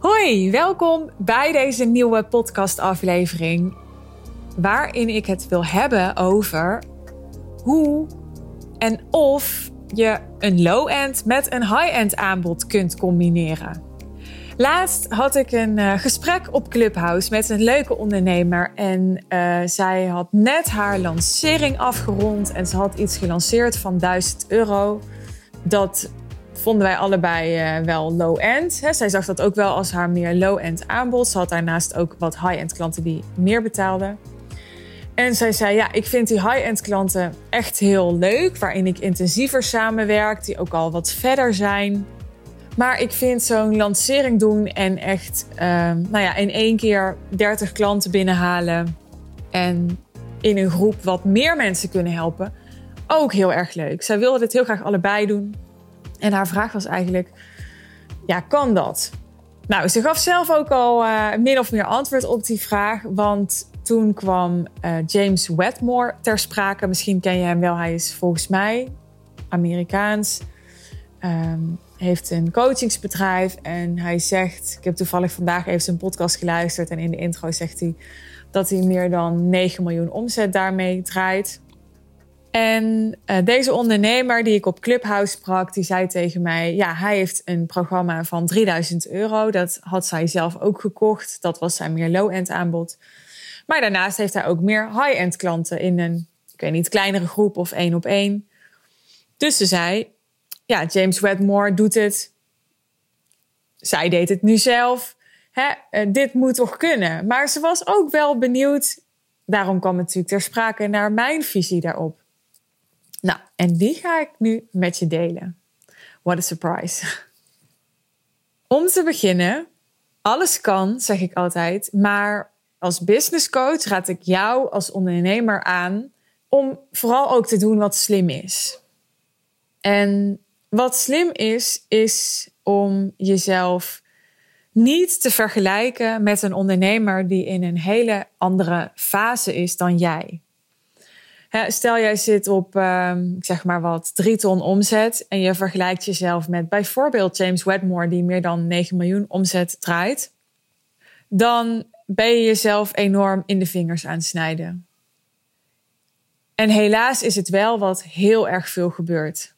Hoi, welkom bij deze nieuwe podcastaflevering. Waarin ik het wil hebben over hoe en of je een low-end met een high-end aanbod kunt combineren. Laatst had ik een uh, gesprek op Clubhouse met een leuke ondernemer. En uh, zij had net haar lancering afgerond. En ze had iets gelanceerd van 1000 euro. Dat vonden wij allebei uh, wel low-end. Zij zag dat ook wel als haar meer low-end aanbod. Ze had daarnaast ook wat high-end klanten die meer betaalden. En zij zei: Ja, ik vind die high-end klanten echt heel leuk. Waarin ik intensiever samenwerk, die ook al wat verder zijn. Maar ik vind zo'n lancering doen en echt uh, nou ja, in één keer 30 klanten binnenhalen. En in een groep wat meer mensen kunnen helpen. Ook heel erg leuk. Zij wilde dit heel graag allebei doen. En haar vraag was eigenlijk: ja, kan dat? Nou, ze gaf zelf ook al uh, min of meer antwoord op die vraag. Want toen kwam uh, James Wedmore ter sprake. Misschien ken je hem wel. Hij is volgens mij Amerikaans. Um, heeft een coachingsbedrijf en hij zegt, ik heb toevallig vandaag even zijn podcast geluisterd en in de intro zegt hij dat hij meer dan 9 miljoen omzet daarmee draait. En uh, deze ondernemer die ik op Clubhouse sprak, die zei tegen mij, ja, hij heeft een programma van 3000 euro. Dat had zij zelf ook gekocht. Dat was zijn meer low-end aanbod. Maar daarnaast heeft hij ook meer high-end klanten in een, ik weet niet, kleinere groep of één op één. Dus ze zei, ja, James Wedmore doet het. Zij deed het nu zelf. Hè, uh, dit moet toch kunnen? Maar ze was ook wel benieuwd. Daarom kwam het natuurlijk ter sprake naar mijn visie daarop. En die ga ik nu met je delen. What a surprise. Om te beginnen, alles kan, zeg ik altijd. Maar als business coach raad ik jou als ondernemer aan om vooral ook te doen wat slim is. En wat slim is, is om jezelf niet te vergelijken met een ondernemer die in een hele andere fase is dan jij. Stel jij zit op, ehm, ik zeg maar wat, drie ton omzet en je vergelijkt jezelf met bijvoorbeeld James Wedmore die meer dan 9 miljoen omzet draait, dan ben je jezelf enorm in de vingers aan het snijden. En helaas is het wel wat heel erg veel gebeurt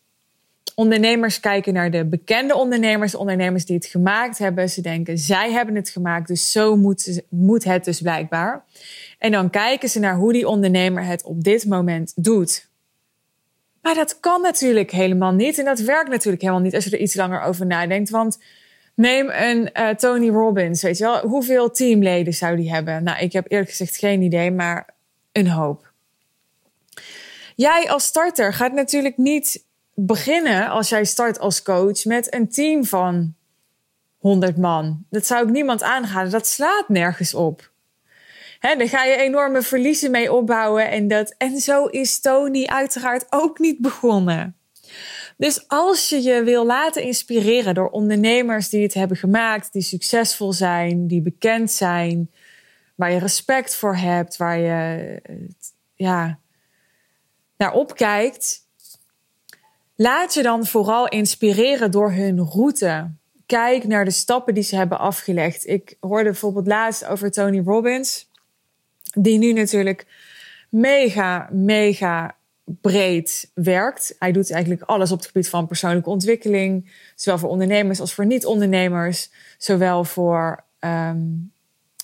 ondernemers kijken naar de bekende ondernemers, ondernemers die het gemaakt hebben. Ze denken, zij hebben het gemaakt, dus zo moet, moet het dus blijkbaar. En dan kijken ze naar hoe die ondernemer het op dit moment doet. Maar dat kan natuurlijk helemaal niet. En dat werkt natuurlijk helemaal niet als je er iets langer over nadenkt. Want neem een uh, Tony Robbins, weet je wel. Hoeveel teamleden zou die hebben? Nou, ik heb eerlijk gezegd geen idee, maar een hoop. Jij als starter gaat natuurlijk niet beginnen als jij start als coach met een team van 100 man. Dat zou ik niemand aangaan. Dat slaat nergens op. He, dan ga je enorme verliezen mee opbouwen. En, dat, en zo is Tony uiteraard ook niet begonnen. Dus als je je wil laten inspireren door ondernemers die het hebben gemaakt, die succesvol zijn, die bekend zijn, waar je respect voor hebt, waar je ja, naar opkijkt, Laat je dan vooral inspireren door hun route. Kijk naar de stappen die ze hebben afgelegd. Ik hoorde bijvoorbeeld laatst over Tony Robbins, die nu natuurlijk mega, mega breed werkt. Hij doet eigenlijk alles op het gebied van persoonlijke ontwikkeling, zowel voor ondernemers als voor niet-ondernemers, zowel voor um,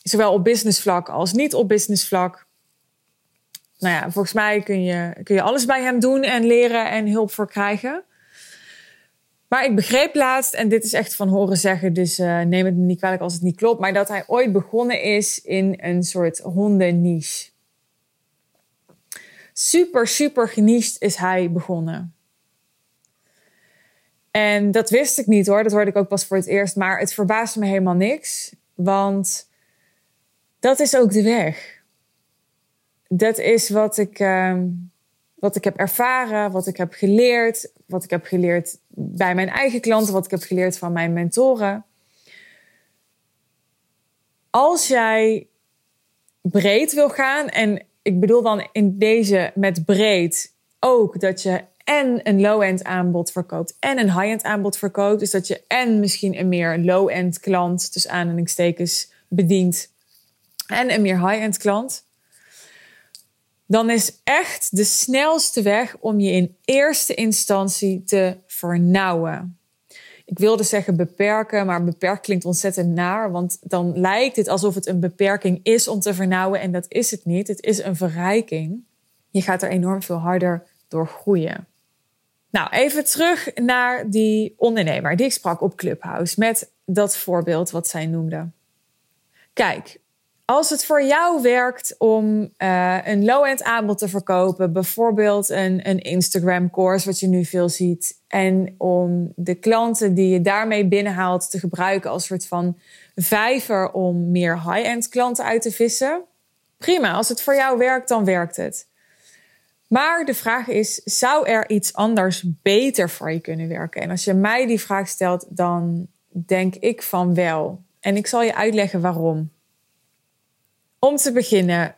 zowel op business vlak als niet op business vlak nou ja, volgens mij kun je, kun je alles bij hem doen en leren en hulp voor krijgen. Maar ik begreep laatst, en dit is echt van horen zeggen, dus uh, neem het me niet kwalijk als het niet klopt, maar dat hij ooit begonnen is in een soort hondenniche. Super, super geniest is hij begonnen. En dat wist ik niet hoor, dat hoorde ik ook pas voor het eerst, maar het verbaasde me helemaal niks, want dat is ook de weg dat is wat ik, uh, wat ik heb ervaren, wat ik heb geleerd, wat ik heb geleerd bij mijn eigen klanten, wat ik heb geleerd van mijn mentoren. Als jij breed wil gaan, en ik bedoel dan in deze met breed ook dat je en een low-end aanbod verkoopt en een high-end aanbod verkoopt. Dus dat je en misschien een meer low-end klant, dus aanhalingstekens, bedient en een meer high-end klant. Dan is echt de snelste weg om je in eerste instantie te vernauwen. Ik wilde zeggen beperken, maar beperkt klinkt ontzettend naar. Want dan lijkt het alsof het een beperking is om te vernauwen. En dat is het niet. Het is een verrijking. Je gaat er enorm veel harder door groeien. Nou, even terug naar die ondernemer die ik sprak op Clubhouse met dat voorbeeld wat zij noemde. Kijk, als het voor jou werkt om uh, een low-end aanbod te verkopen, bijvoorbeeld een, een Instagram-course, wat je nu veel ziet, en om de klanten die je daarmee binnenhaalt te gebruiken als soort van vijver om meer high-end klanten uit te vissen, prima. Als het voor jou werkt, dan werkt het. Maar de vraag is: zou er iets anders beter voor je kunnen werken? En als je mij die vraag stelt, dan denk ik van wel. En ik zal je uitleggen waarom. Om te beginnen,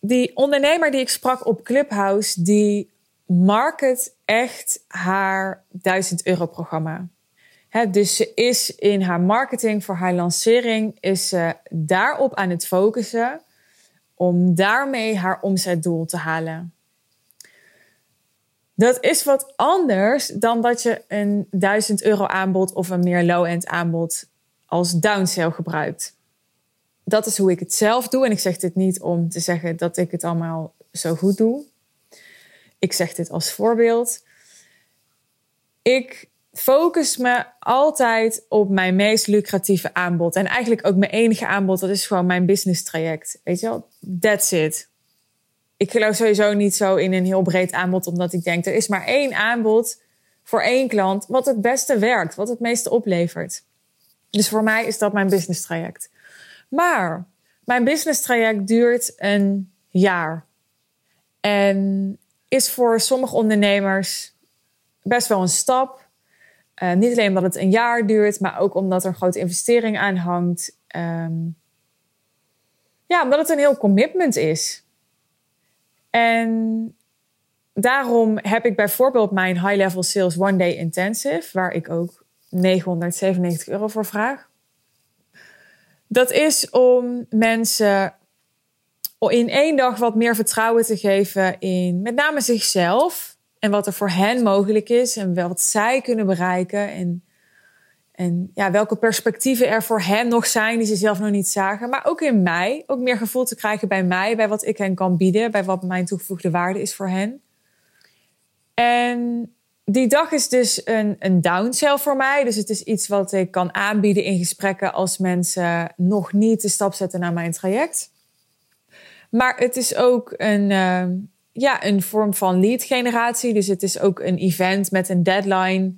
die ondernemer die ik sprak op Clubhouse, die market echt haar 1000 euro programma. dus ze is in haar marketing voor haar lancering is ze daarop aan het focussen om daarmee haar omzetdoel te halen. Dat is wat anders dan dat je een 1000 euro aanbod of een meer low-end aanbod als downsell gebruikt. Dat is hoe ik het zelf doe. En ik zeg dit niet om te zeggen dat ik het allemaal zo goed doe. Ik zeg dit als voorbeeld. Ik focus me altijd op mijn meest lucratieve aanbod. En eigenlijk ook mijn enige aanbod, dat is gewoon mijn business traject. Weet je wel, that's it ik geloof sowieso niet zo in een heel breed aanbod, omdat ik denk er is maar één aanbod voor één klant wat het beste werkt, wat het meeste oplevert. Dus voor mij is dat mijn business traject. Maar mijn business traject duurt een jaar. En is voor sommige ondernemers best wel een stap. Uh, niet alleen omdat het een jaar duurt, maar ook omdat er een grote investering aan hangt. Um, ja, omdat het een heel commitment is. En daarom heb ik bijvoorbeeld mijn High Level Sales One Day Intensive, waar ik ook 997 euro voor vraag. Dat is om mensen in één dag wat meer vertrouwen te geven in met name zichzelf en wat er voor hen mogelijk is en wat zij kunnen bereiken en en ja, welke perspectieven er voor hen nog zijn die ze zelf nog niet zagen. Maar ook in mij. Ook meer gevoel te krijgen bij mij. Bij wat ik hen kan bieden. Bij wat mijn toegevoegde waarde is voor hen. En die dag is dus een, een downsell voor mij. Dus het is iets wat ik kan aanbieden in gesprekken als mensen nog niet de stap zetten naar mijn traject. Maar het is ook een, uh, ja, een vorm van lead generatie. Dus het is ook een event met een deadline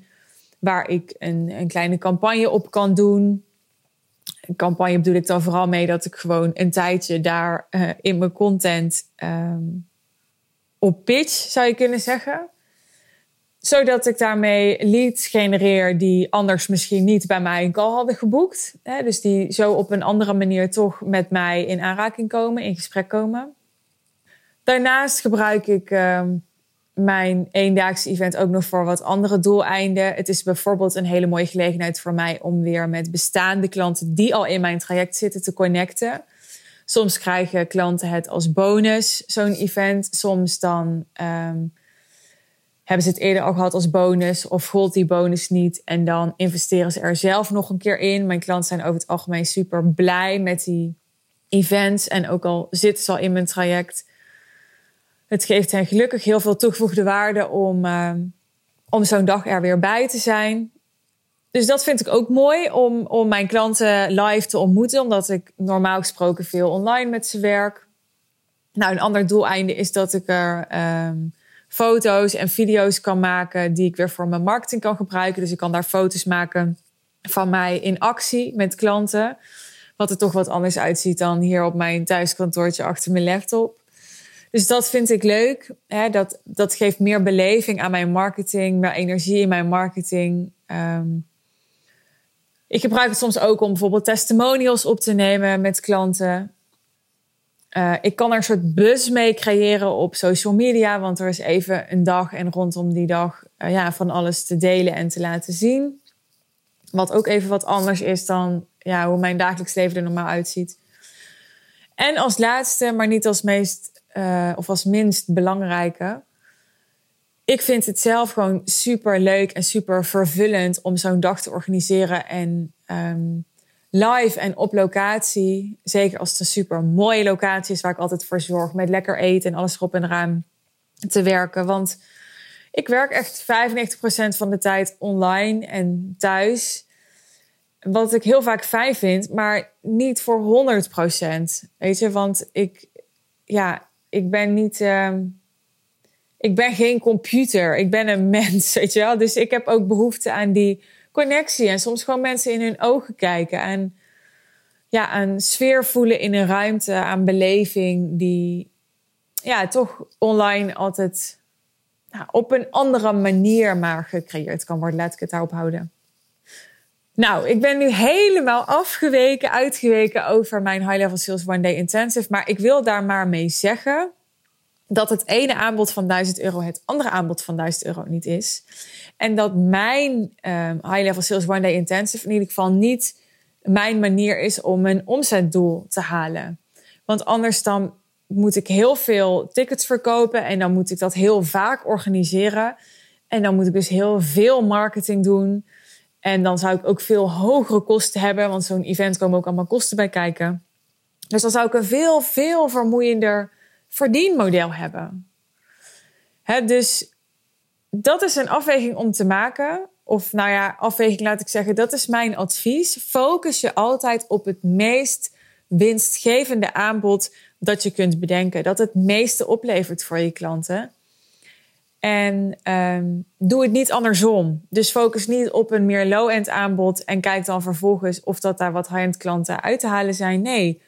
waar ik een, een kleine campagne op kan doen. Een campagne bedoel ik dan vooral mee dat ik gewoon een tijdje daar uh, in mijn content um, op pitch, zou je kunnen zeggen. Zodat ik daarmee leads genereer die anders misschien niet bij mij een call hadden geboekt. Hè, dus die zo op een andere manier toch met mij in aanraking komen, in gesprek komen. Daarnaast gebruik ik uh, mijn eendaagse event ook nog voor wat andere doeleinden. Het is bijvoorbeeld een hele mooie gelegenheid voor mij om weer met bestaande klanten die al in mijn traject zitten te connecten. Soms krijgen klanten het als bonus, zo'n event. Soms dan um, hebben ze het eerder al gehad als bonus of gold die bonus niet. En dan investeren ze er zelf nog een keer in. Mijn klanten zijn over het algemeen super blij met die events. En ook al zitten ze al in mijn traject, het geeft hen gelukkig heel veel toegevoegde waarde om, uh, om zo'n dag er weer bij te zijn. Dus dat vind ik ook mooi om, om mijn klanten live te ontmoeten, omdat ik normaal gesproken veel online met ze werk. Nou, een ander doeleinde is dat ik er um, foto's en video's kan maken die ik weer voor mijn marketing kan gebruiken. Dus ik kan daar foto's maken van mij in actie met klanten. Wat er toch wat anders uitziet dan hier op mijn thuiskantoortje achter mijn laptop. Dus dat vind ik leuk. Hè? Dat, dat geeft meer beleving aan mijn marketing, meer energie in mijn marketing. Um, ik gebruik het soms ook om bijvoorbeeld testimonials op te nemen met klanten. Uh, ik kan er een soort buzz mee creëren op social media, want er is even een dag en rondom die dag uh, ja, van alles te delen en te laten zien. Wat ook even wat anders is dan ja, hoe mijn dagelijks leven er normaal uitziet. En als laatste, maar niet als meest uh, of als minst belangrijke. Ik vind het zelf gewoon super leuk en super vervullend om zo'n dag te organiseren en um, live en op locatie. Zeker als het een super mooie locatie is waar ik altijd voor zorg met lekker eten en alles erop en eraan te werken. Want ik werk echt 95% van de tijd online en thuis. Wat ik heel vaak fijn vind, maar niet voor 100%. Weet je, want ik, ja, ik ben niet. Uh, ik ben geen computer. Ik ben een mens, weet je wel. Dus ik heb ook behoefte aan die connectie. En soms gewoon mensen in hun ogen kijken. En ja, een sfeer voelen in een ruimte. Aan beleving die ja, toch online altijd op een andere manier maar gecreëerd kan worden. Laat ik het daarop houden. Nou, ik ben nu helemaal afgeweken, uitgeweken over mijn High Level Sales One Day Intensive. Maar ik wil daar maar mee zeggen dat het ene aanbod van 1000 euro het andere aanbod van 1000 euro niet is. En dat mijn um, High Level Sales One Day Intensive in ieder geval niet mijn manier is om mijn omzetdoel te halen. Want anders dan moet ik heel veel tickets verkopen en dan moet ik dat heel vaak organiseren. En dan moet ik dus heel veel marketing doen. En dan zou ik ook veel hogere kosten hebben, want zo'n event komen ook allemaal kosten bij kijken. Dus dan zou ik een veel, veel vermoeiender verdienmodel hebben. Dus dat is een afweging om te maken. Of nou ja, afweging laat ik zeggen, dat is mijn advies. Focus je altijd op het meest winstgevende aanbod dat je kunt bedenken. Dat het meeste oplevert voor je klanten. En um, doe het niet andersom. Dus focus niet op een meer low-end aanbod en kijk dan vervolgens of dat daar wat high-end klanten uit te halen zijn. Nee,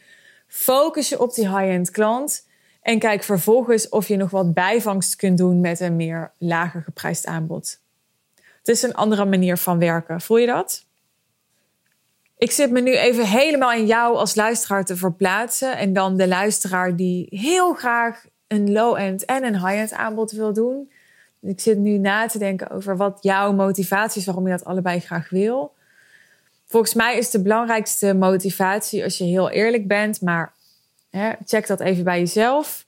focus je op die high-end klant en kijk vervolgens of je nog wat bijvangst kunt doen met een meer lager geprijsd aanbod. Het is een andere manier van werken. Voel je dat? Ik zit me nu even helemaal in jou als luisteraar te verplaatsen. En dan de luisteraar die heel graag een low-end en een high-end aanbod wil doen. Ik zit nu na te denken over wat jouw motivatie is, waarom je dat allebei graag wil. Volgens mij is de belangrijkste motivatie, als je heel eerlijk bent, maar check dat even bij jezelf,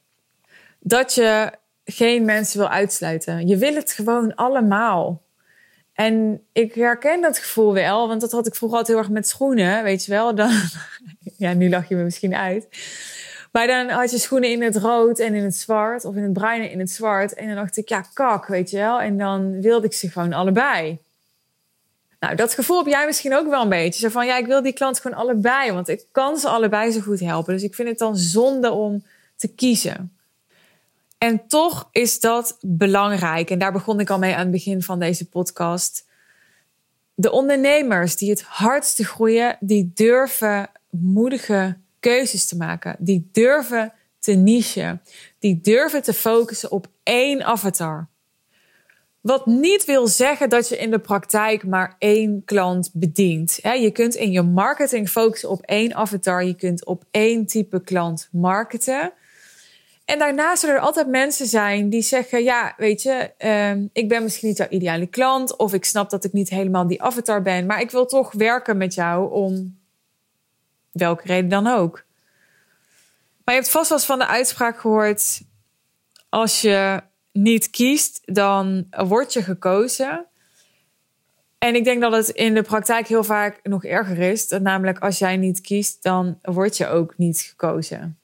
dat je geen mensen wil uitsluiten. Je wil het gewoon allemaal. En ik herken dat gevoel wel, want dat had ik vroeger altijd heel erg met schoenen, weet je wel. Dan, ja, nu lach je me misschien uit. Maar dan had je schoenen in het rood en in het zwart, of in het bruin en in het zwart. En dan dacht ik, ja, kak, weet je wel. En dan wilde ik ze gewoon allebei. Nou, dat gevoel heb jij misschien ook wel een beetje. Zo van, ja, ik wil die klant gewoon allebei, want ik kan ze allebei zo goed helpen. Dus ik vind het dan zonde om te kiezen. En toch is dat belangrijk. En daar begon ik al mee aan het begin van deze podcast. De ondernemers die het hardste groeien, die durven moedige keuzes te maken. Die durven te nichen. Die durven te focussen op één avatar. Wat niet wil zeggen dat je in de praktijk maar één klant bedient. Je kunt in je marketing focussen op één avatar. Je kunt op één type klant marketen. En daarnaast zullen er altijd mensen zijn die zeggen: Ja, weet je, ehm, ik ben misschien niet jouw ideale klant. Of ik snap dat ik niet helemaal die avatar ben. Maar ik wil toch werken met jou om welke reden dan ook. Maar je hebt vast wel eens van de uitspraak gehoord: als je niet kiest, dan word je gekozen. En ik denk dat het in de praktijk heel vaak nog erger is. Dat namelijk als jij niet kiest, dan word je ook niet gekozen.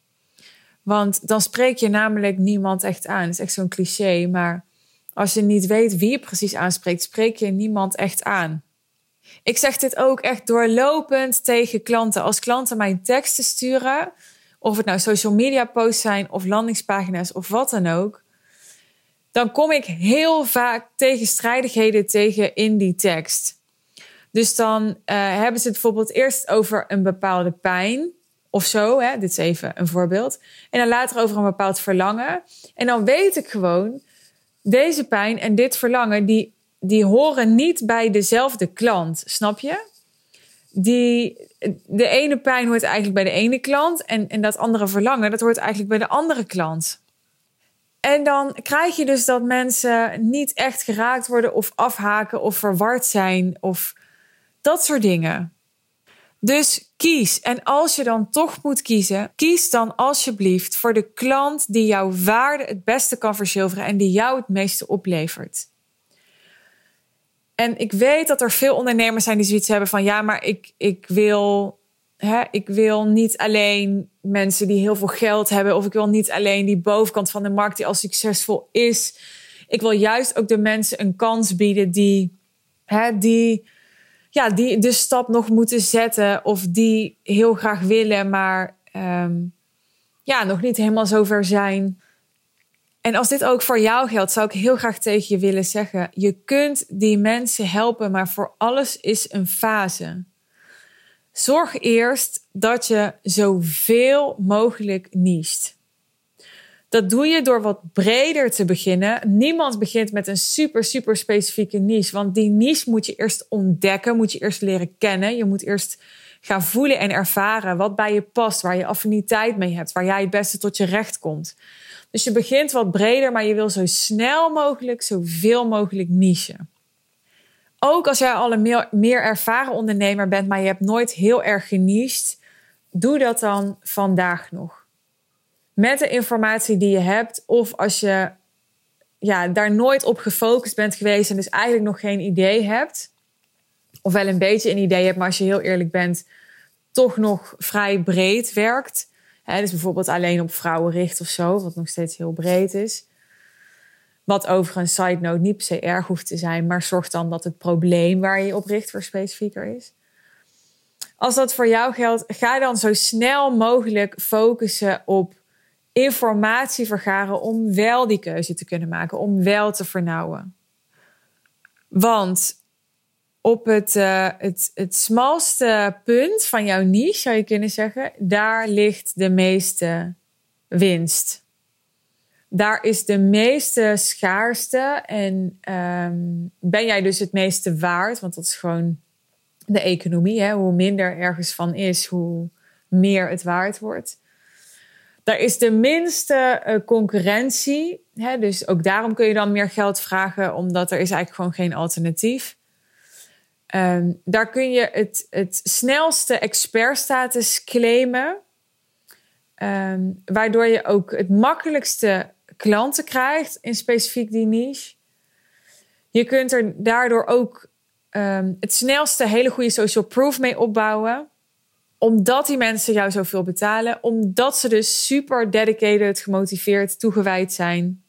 Want dan spreek je namelijk niemand echt aan. Dat is echt zo'n cliché. Maar als je niet weet wie je precies aanspreekt, spreek je niemand echt aan. Ik zeg dit ook echt doorlopend tegen klanten. Als klanten mij teksten sturen, of het nou social media posts zijn of landingspagina's of wat dan ook, dan kom ik heel vaak tegenstrijdigheden tegen in die tekst. Dus dan uh, hebben ze het bijvoorbeeld eerst over een bepaalde pijn of zo. Hè? Dit is even een voorbeeld. En dan later over een bepaald verlangen. En dan weet ik gewoon, deze pijn en dit verlangen, die, die horen niet bij dezelfde klant. Snap je? die, de ene pijn hoort eigenlijk bij de ene klant en, en dat andere verlangen, dat hoort eigenlijk bij de andere klant. En dan krijg je dus dat mensen niet echt geraakt worden of afhaken of verward zijn of dat soort dingen. Dus kies. En als je dan toch moet kiezen, kies dan alsjeblieft voor de klant die jouw waarde het beste kan verzilveren en die jou het meeste oplevert. En ik weet dat er veel ondernemers zijn die zoiets hebben van ja, maar ik, ik wil. Hè, ik wil niet alleen mensen die heel veel geld hebben, of ik wil niet alleen die bovenkant van de markt die al succesvol is. Ik wil juist ook de mensen een kans bieden die, hè, die, ja, die de stap nog moeten zetten, of die heel graag willen, maar um, ja, nog niet helemaal zover zijn. En als dit ook voor jou geldt, zou ik heel graag tegen je willen zeggen: je kunt die mensen helpen, maar voor alles is een fase. Zorg eerst dat je zoveel mogelijk niest. Dat doe je door wat breder te beginnen. Niemand begint met een super, super specifieke niche. Want die niche moet je eerst ontdekken, moet je eerst leren kennen. Je moet eerst gaan voelen en ervaren wat bij je past, waar je affiniteit mee hebt, waar jij het beste tot je recht komt. Dus je begint wat breder, maar je wil zo snel mogelijk, zoveel mogelijk nichen. Ook als jij al een meer, meer ervaren ondernemer bent, maar je hebt nooit heel erg geniched, doe dat dan vandaag nog. Met de informatie die je hebt, of als je ja, daar nooit op gefocust bent geweest en dus eigenlijk nog geen idee hebt, of wel een beetje een idee hebt, maar als je heel eerlijk bent, toch nog vrij breed werkt, Hè, dus bijvoorbeeld alleen op vrouwen richt of zo, wat nog steeds heel breed is. Wat overigens, side note, niet per se erg hoeft te zijn, maar zorg dan dat het probleem waar je op richt voor specifieker is. Als dat voor jou geldt, ga dan zo snel mogelijk focussen op informatie vergaren om wel die keuze te kunnen maken, om wel te vernauwen. Want op het, uh, het, het smalste punt van jouw niche, zou je kunnen zeggen, daar ligt de meeste winst. Daar is de meeste schaarste en um, ben jij dus het meeste waard, want dat is gewoon de economie. Hè? Hoe minder ergens van is, hoe meer het waard wordt. Daar is de minste uh, concurrentie. Hè? Dus ook daarom kun je dan meer geld vragen, omdat er is eigenlijk gewoon geen alternatief. Um, daar kun je het, het snelste expertstatus claimen. Um, waardoor je ook het makkelijkste klanten krijgt in specifiek die niche. Je kunt er daardoor ook um, het snelste hele goede social proof mee opbouwen. Omdat die mensen jou zoveel betalen. Omdat ze dus super dedicated, gemotiveerd, toegewijd zijn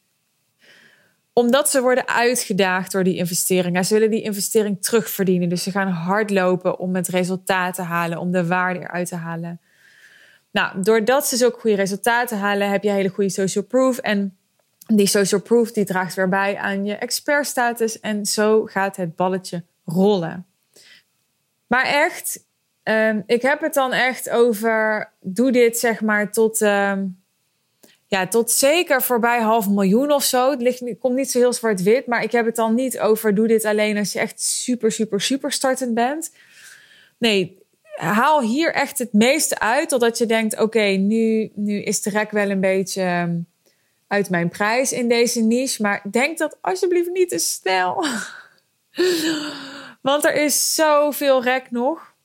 omdat ze worden uitgedaagd door die investering. Ze willen die investering terugverdienen. Dus ze gaan hardlopen om het resultaat te halen, om de waarde eruit te halen. Nou, doordat ze zulke goede resultaten halen, heb je hele goede social proof. En die social proof die draagt weer bij aan je expertstatus. En zo gaat het balletje rollen. Maar echt, um, ik heb het dan echt over, doe dit zeg maar tot... Um, ja, tot zeker voorbij half miljoen of zo. Het, ligt, komt niet zo heel zwart-wit, maar ik heb het dan niet over doe dit alleen als je echt super, super, super startend bent. Nee, haal hier echt het meeste uit totdat je denkt: oké, nu, nu is de rek wel een beetje ehm, uit mijn prijs in deze niche. Maar denk dat alsjeblieft niet te snel. Want er is zoveel rek nog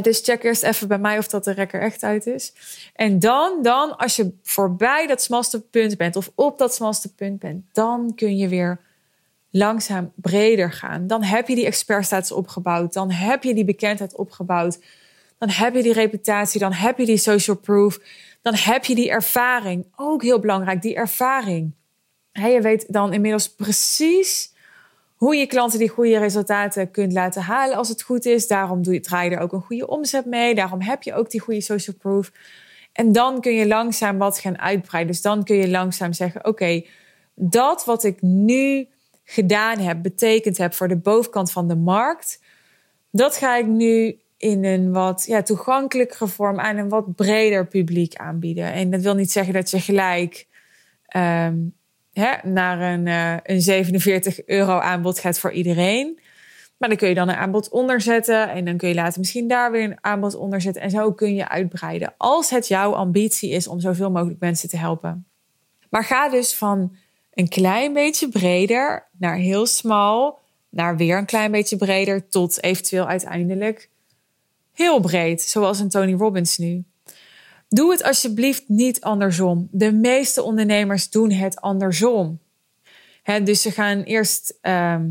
dus check eerst even bij mij of dat de rekker echt uit is. En dan, dan, als je voorbij dat smalste punt bent of op dat smalste punt bent, dan kun je weer langzaam breder gaan. Dan heb je die expertstatus opgebouwd. Dan heb je die bekendheid opgebouwd. Dan heb je die reputatie. Dan heb je die social proof. Dan heb je die ervaring. Ook heel belangrijk, die ervaring. je weet dan inmiddels precies hoe je klanten die goede resultaten kunt laten halen als het goed is. Daarom doe je, draai je er ook een goede omzet mee. Daarom heb je ook die goede social proof. En dan kun je langzaam wat gaan uitbreiden. Dus dan kun je langzaam zeggen: Oké, dat wat ik nu gedaan heb, betekend heb voor de bovenkant van de markt, dat ga ik nu in een wat ja, toegankelijkere vorm aan een wat breder publiek aanbieden. En dat wil niet zeggen dat je gelijk um, hè, naar een, uh, een 47 euro aanbod gaat voor iedereen. Maar dan kun je dan een aanbod onderzetten en dan kun je later misschien daar weer een aanbod onderzetten. En zo kun je uitbreiden. Als het jouw ambitie is om zoveel mogelijk mensen te helpen. Maar ga dus van een klein beetje breder naar heel smal, naar weer een klein beetje breder, tot eventueel uiteindelijk heel breed, zoals een Tony Robbins nu. Doe het alsjeblieft niet andersom. De meeste ondernemers doen het andersom. dus ze gaan eerst ehm,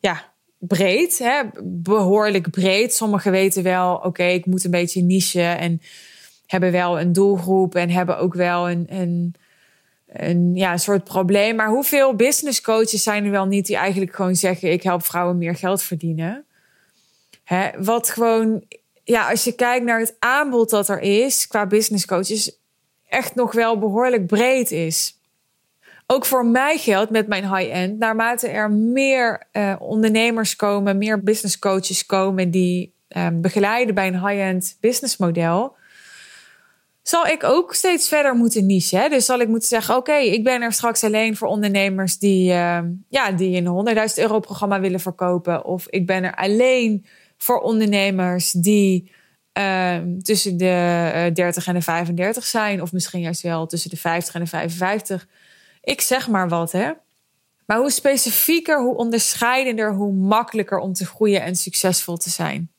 ja, breed, behoorlijk breed. Sommigen weten wel, oké, ik moet een beetje niche en hebben wel een doelgroep en hebben ook wel een, een, een, ja, een soort probleem. Maar hoeveel business coaches zijn er wel niet die eigenlijk gewoon zeggen: ik help vrouwen meer geld verdienen? Wat gewoon, ja, als je kijkt naar het aanbod dat er is qua business coaches, echt nog wel behoorlijk breed is. Ook voor mij geldt met mijn high-end, naarmate er meer uh, ondernemers komen, meer business coaches komen die um, begeleiden bij een high-end business model, zal ik ook steeds verder moeten nichen. Hè? Dus zal ik moeten zeggen: Oké, ik ben er straks alleen voor ondernemers die, uh, ja, die een 100.000 euro programma willen verkopen. Of ik ben er alleen voor ondernemers die uh, tussen de uh, eh, 30 en de 35 zijn. Of misschien juist wel tussen de 50 en de 55. Ik zeg maar wat, hè. Maar hoe specifieker, hoe onderscheidender, hoe makkelijker om te groeien en succesvol te zijn.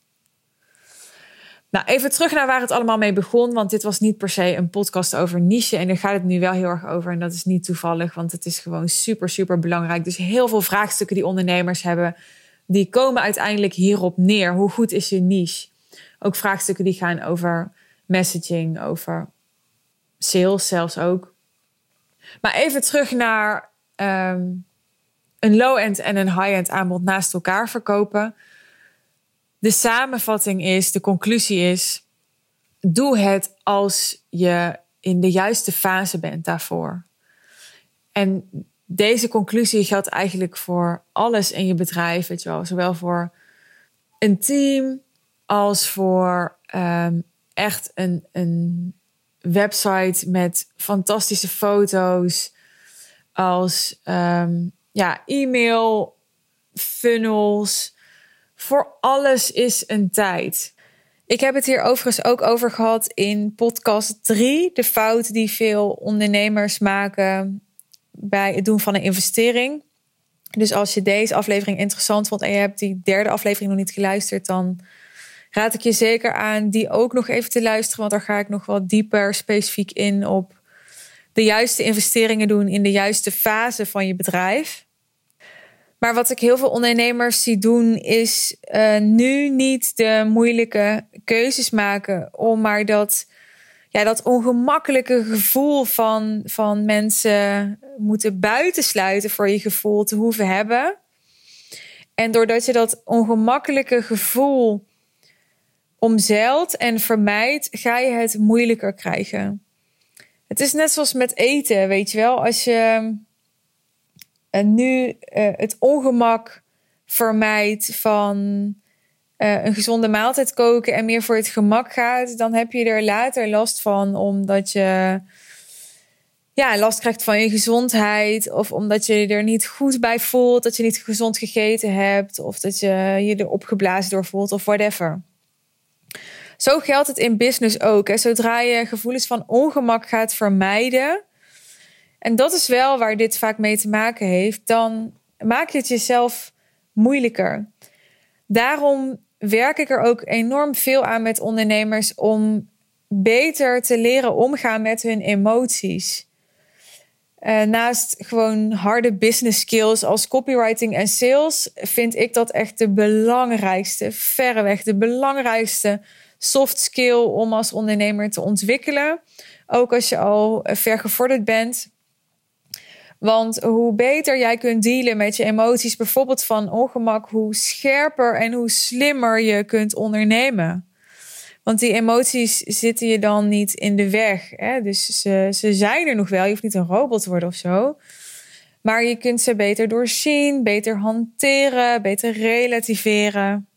Nou, even terug naar waar het allemaal mee begon. Want dit was niet per se een podcast over niche. En daar gaat het nu wel heel erg over. En dat is niet toevallig, want het is gewoon super, super belangrijk. Dus heel veel vraagstukken die ondernemers hebben, die komen uiteindelijk hierop neer. Hoe goed is je niche? Ook vraagstukken die gaan over messaging, over sales zelfs ook. Maar even terug naar ehm, een low-end en een high-end aanbod naast elkaar verkopen. De samenvatting is, de conclusie is: doe het als je in de juiste fase bent daarvoor. En deze conclusie geldt eigenlijk voor alles in je bedrijf, weet je wel, zowel voor een team als voor um, echt een, een website met fantastische foto's, als um, ja, e-mail, funnels, voor alles is een tijd. Ik heb het hier overigens ook over gehad in podcast 3. De fout die veel ondernemers maken bij het doen van een investering. Dus als je deze aflevering interessant vond en je hebt die derde aflevering nog niet geluisterd, dan raad ik je zeker aan die ook nog even te luisteren. Want daar ga ik nog wat dieper specifiek in op de juiste investeringen doen in de juiste fase van je bedrijf. Maar wat ik heel veel ondernemers zie doen, is uh, nu niet de moeilijke keuzes maken om maar dat, ja, dat ongemakkelijke gevoel van, van mensen moeten buitensluiten voor je gevoel te hoeven hebben. En doordat je dat ongemakkelijke gevoel omzeilt en vermijdt, ga je het moeilijker krijgen. Het is net zoals met eten, weet je wel. Als je en nu uh, het ongemak vermijdt van uh, een gezonde maaltijd koken en meer voor het gemak gaat, dan heb je er later last van omdat je ja, last krijgt van je gezondheid of omdat je er niet goed bij voelt, dat je niet gezond gegeten hebt of dat je je er opgeblazen door voelt of whatever. Zo geldt het in business ook. Hè. Zodra je gevoelens van ongemak gaat vermijden, en dat is wel waar dit vaak mee te maken heeft. Dan maak je het jezelf moeilijker. Daarom werk ik er ook enorm veel aan met ondernemers om beter te leren omgaan met hun emoties. Uh, naast gewoon harde business skills als copywriting en sales, vind ik dat echt de belangrijkste, verreweg de belangrijkste soft skill om als ondernemer te ontwikkelen. Ook als je al ver gevorderd bent. Want hoe beter jij kunt dealen met je emoties, bijvoorbeeld van ongemak, hoe scherper en hoe slimmer je kunt ondernemen. Want die emoties zitten je dan niet in de weg. Hè? Dus ze, ze zijn er nog wel. Je hoeft niet een robot te worden of zo. Maar je kunt ze beter doorzien, beter hanteren, beter relativeren.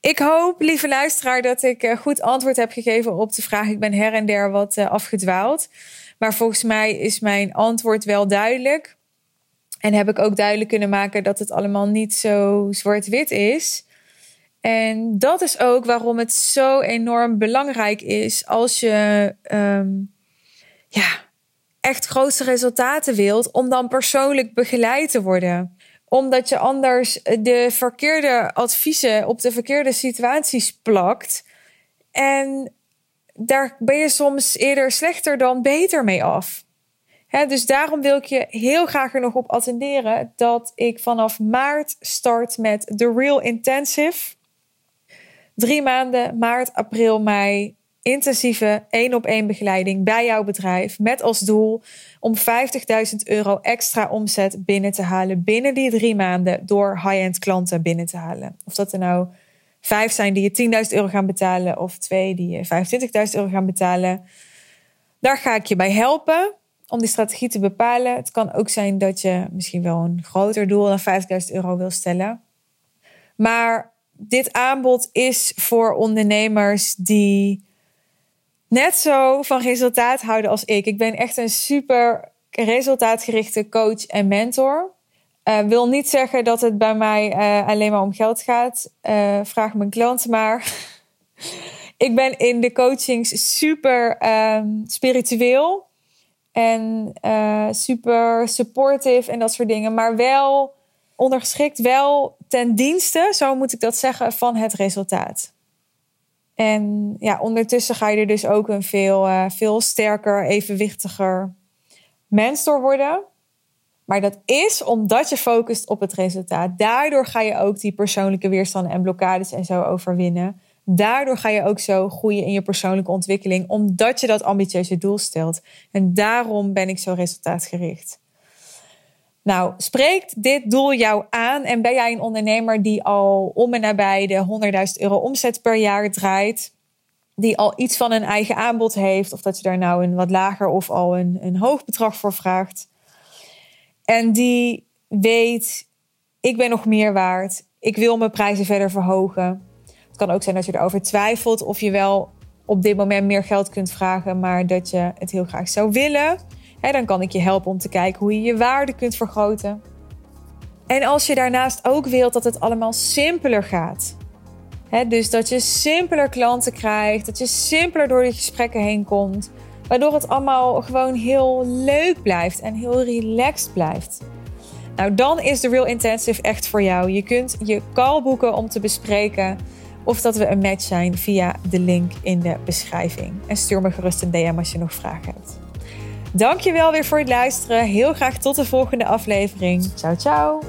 Ik hoop, lieve luisteraar, dat ik eh, goed antwoord heb gegeven op de vraag. Ik ben her en der wat eh, afgedwaald. Maar volgens mij is mijn antwoord wel duidelijk. En heb ik ook duidelijk kunnen maken dat het allemaal niet zo zwart-wit is. En dat is ook waarom het zo enorm belangrijk is als je ehm, ja, echt grootste resultaten wilt, om dan persoonlijk begeleid te worden. Omdat je anders de verkeerde adviezen op de verkeerde situaties plakt. En daar ben je soms eerder slechter dan beter mee af. dus daarom wil ik je heel graag er nog op attenderen dat ik vanaf maart start met The Real Intensive. Drie maanden, maart, april, mei. Intensieve één op één begeleiding bij jouw bedrijf. Met als doel om 50.000 euro extra omzet binnen te halen binnen die drie maanden door high-end klanten binnen te halen. Of dat er nou vijf zijn die je 10.000 euro gaan betalen of twee die je 25.000 euro gaan betalen. Daar ga ik je bij helpen om die strategie te bepalen. Het kan ook zijn dat je misschien wel een groter doel dan 50.000 euro wil stellen. Maar dit aanbod is voor ondernemers die net zo van resultaat houden als ik. Ik ben echt een super resultaatgerichte coach en mentor. Uh, wil niet zeggen dat het bij mij uh, alleen maar om geld gaat. Uh, vraag mijn klanten maar. ik ben in de coachings super ehm, spiritueel en super supportive en dat soort dingen. Maar wel ondergeschikt, wel ten dienste, zo moet ik dat zeggen, van het resultaat. En ja, ondertussen ga je er dus ook een veel, veel sterker, evenwichtiger mens door worden. Maar dat is omdat je focust op het resultaat. Daardoor ga je ook die persoonlijke weerstanden en blokkades en zo overwinnen. Daardoor ga je ook zo groeien in je persoonlijke ontwikkeling, omdat je dat ambitieuze doel stelt. En daarom ben ik zo resultaatgericht. Nou, spreekt dit doel jou aan en ben jij een ondernemer die al om en nabij de 100.000 euro omzet per jaar draait? Die al iets van een eigen aanbod heeft, of dat je daar nou een wat lager of al een, een hoog bedrag voor vraagt? En die weet, ik ben nog meer waard. Ik wil mijn prijzen verder verhogen. Het kan ook zijn dat je erover twijfelt of je wel op dit moment meer geld kunt vragen, maar dat je het heel graag zou willen. Dan kan ik je helpen om te kijken hoe je je waarde kunt vergroten. En als je daarnaast ook wilt dat het allemaal simpeler gaat. dus dat je simpeler klanten krijgt, dat je simpeler door de gesprekken heen komt. Waardoor het allemaal gewoon heel leuk blijft en heel relaxed blijft. Nou, dan is de Real Intensive echt voor jou. Je kunt je call boeken om te bespreken of dat we een match zijn via de link in de beschrijving. En stuur me gerust een DM als je nog vragen hebt. Dankjewel weer voor het luisteren. Heel graag tot de volgende aflevering. Ciao, ciao.